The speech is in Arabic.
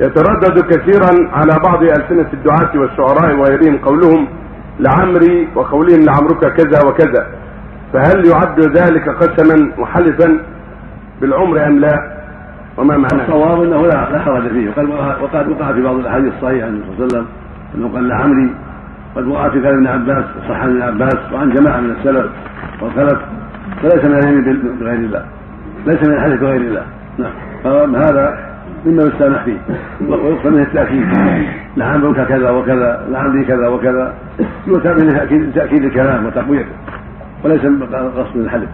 يتردد كثيرا على بعض ألسنة الدعاة والشعراء وغيرهم قولهم لعمري وقولهم لعمرك كذا وكذا. فهل يعد ذلك قسما وحلفا بالعمر أم لا؟ وما معناه؟ الصواب أنه لا لا حرج فيه. وقد وقع في بعض الأحاديث الصحيحة عن النبي صلى الله عليه وسلم أنه قال لعمري قد وقع في كلام ابن عباس صح عن ابن عباس وعن جماعة من السلف والخلف. فليس من اليمين بغير الله. ليس من الحديث بغير الله. نعم. فهذا مما يستمح فيه. ويقصد منه التأكيد. لعمرك كذا وكذا لعمري كذا وكذا. يؤتى منه تأكيد الكلام وتقويته. وليس قصد الحلف.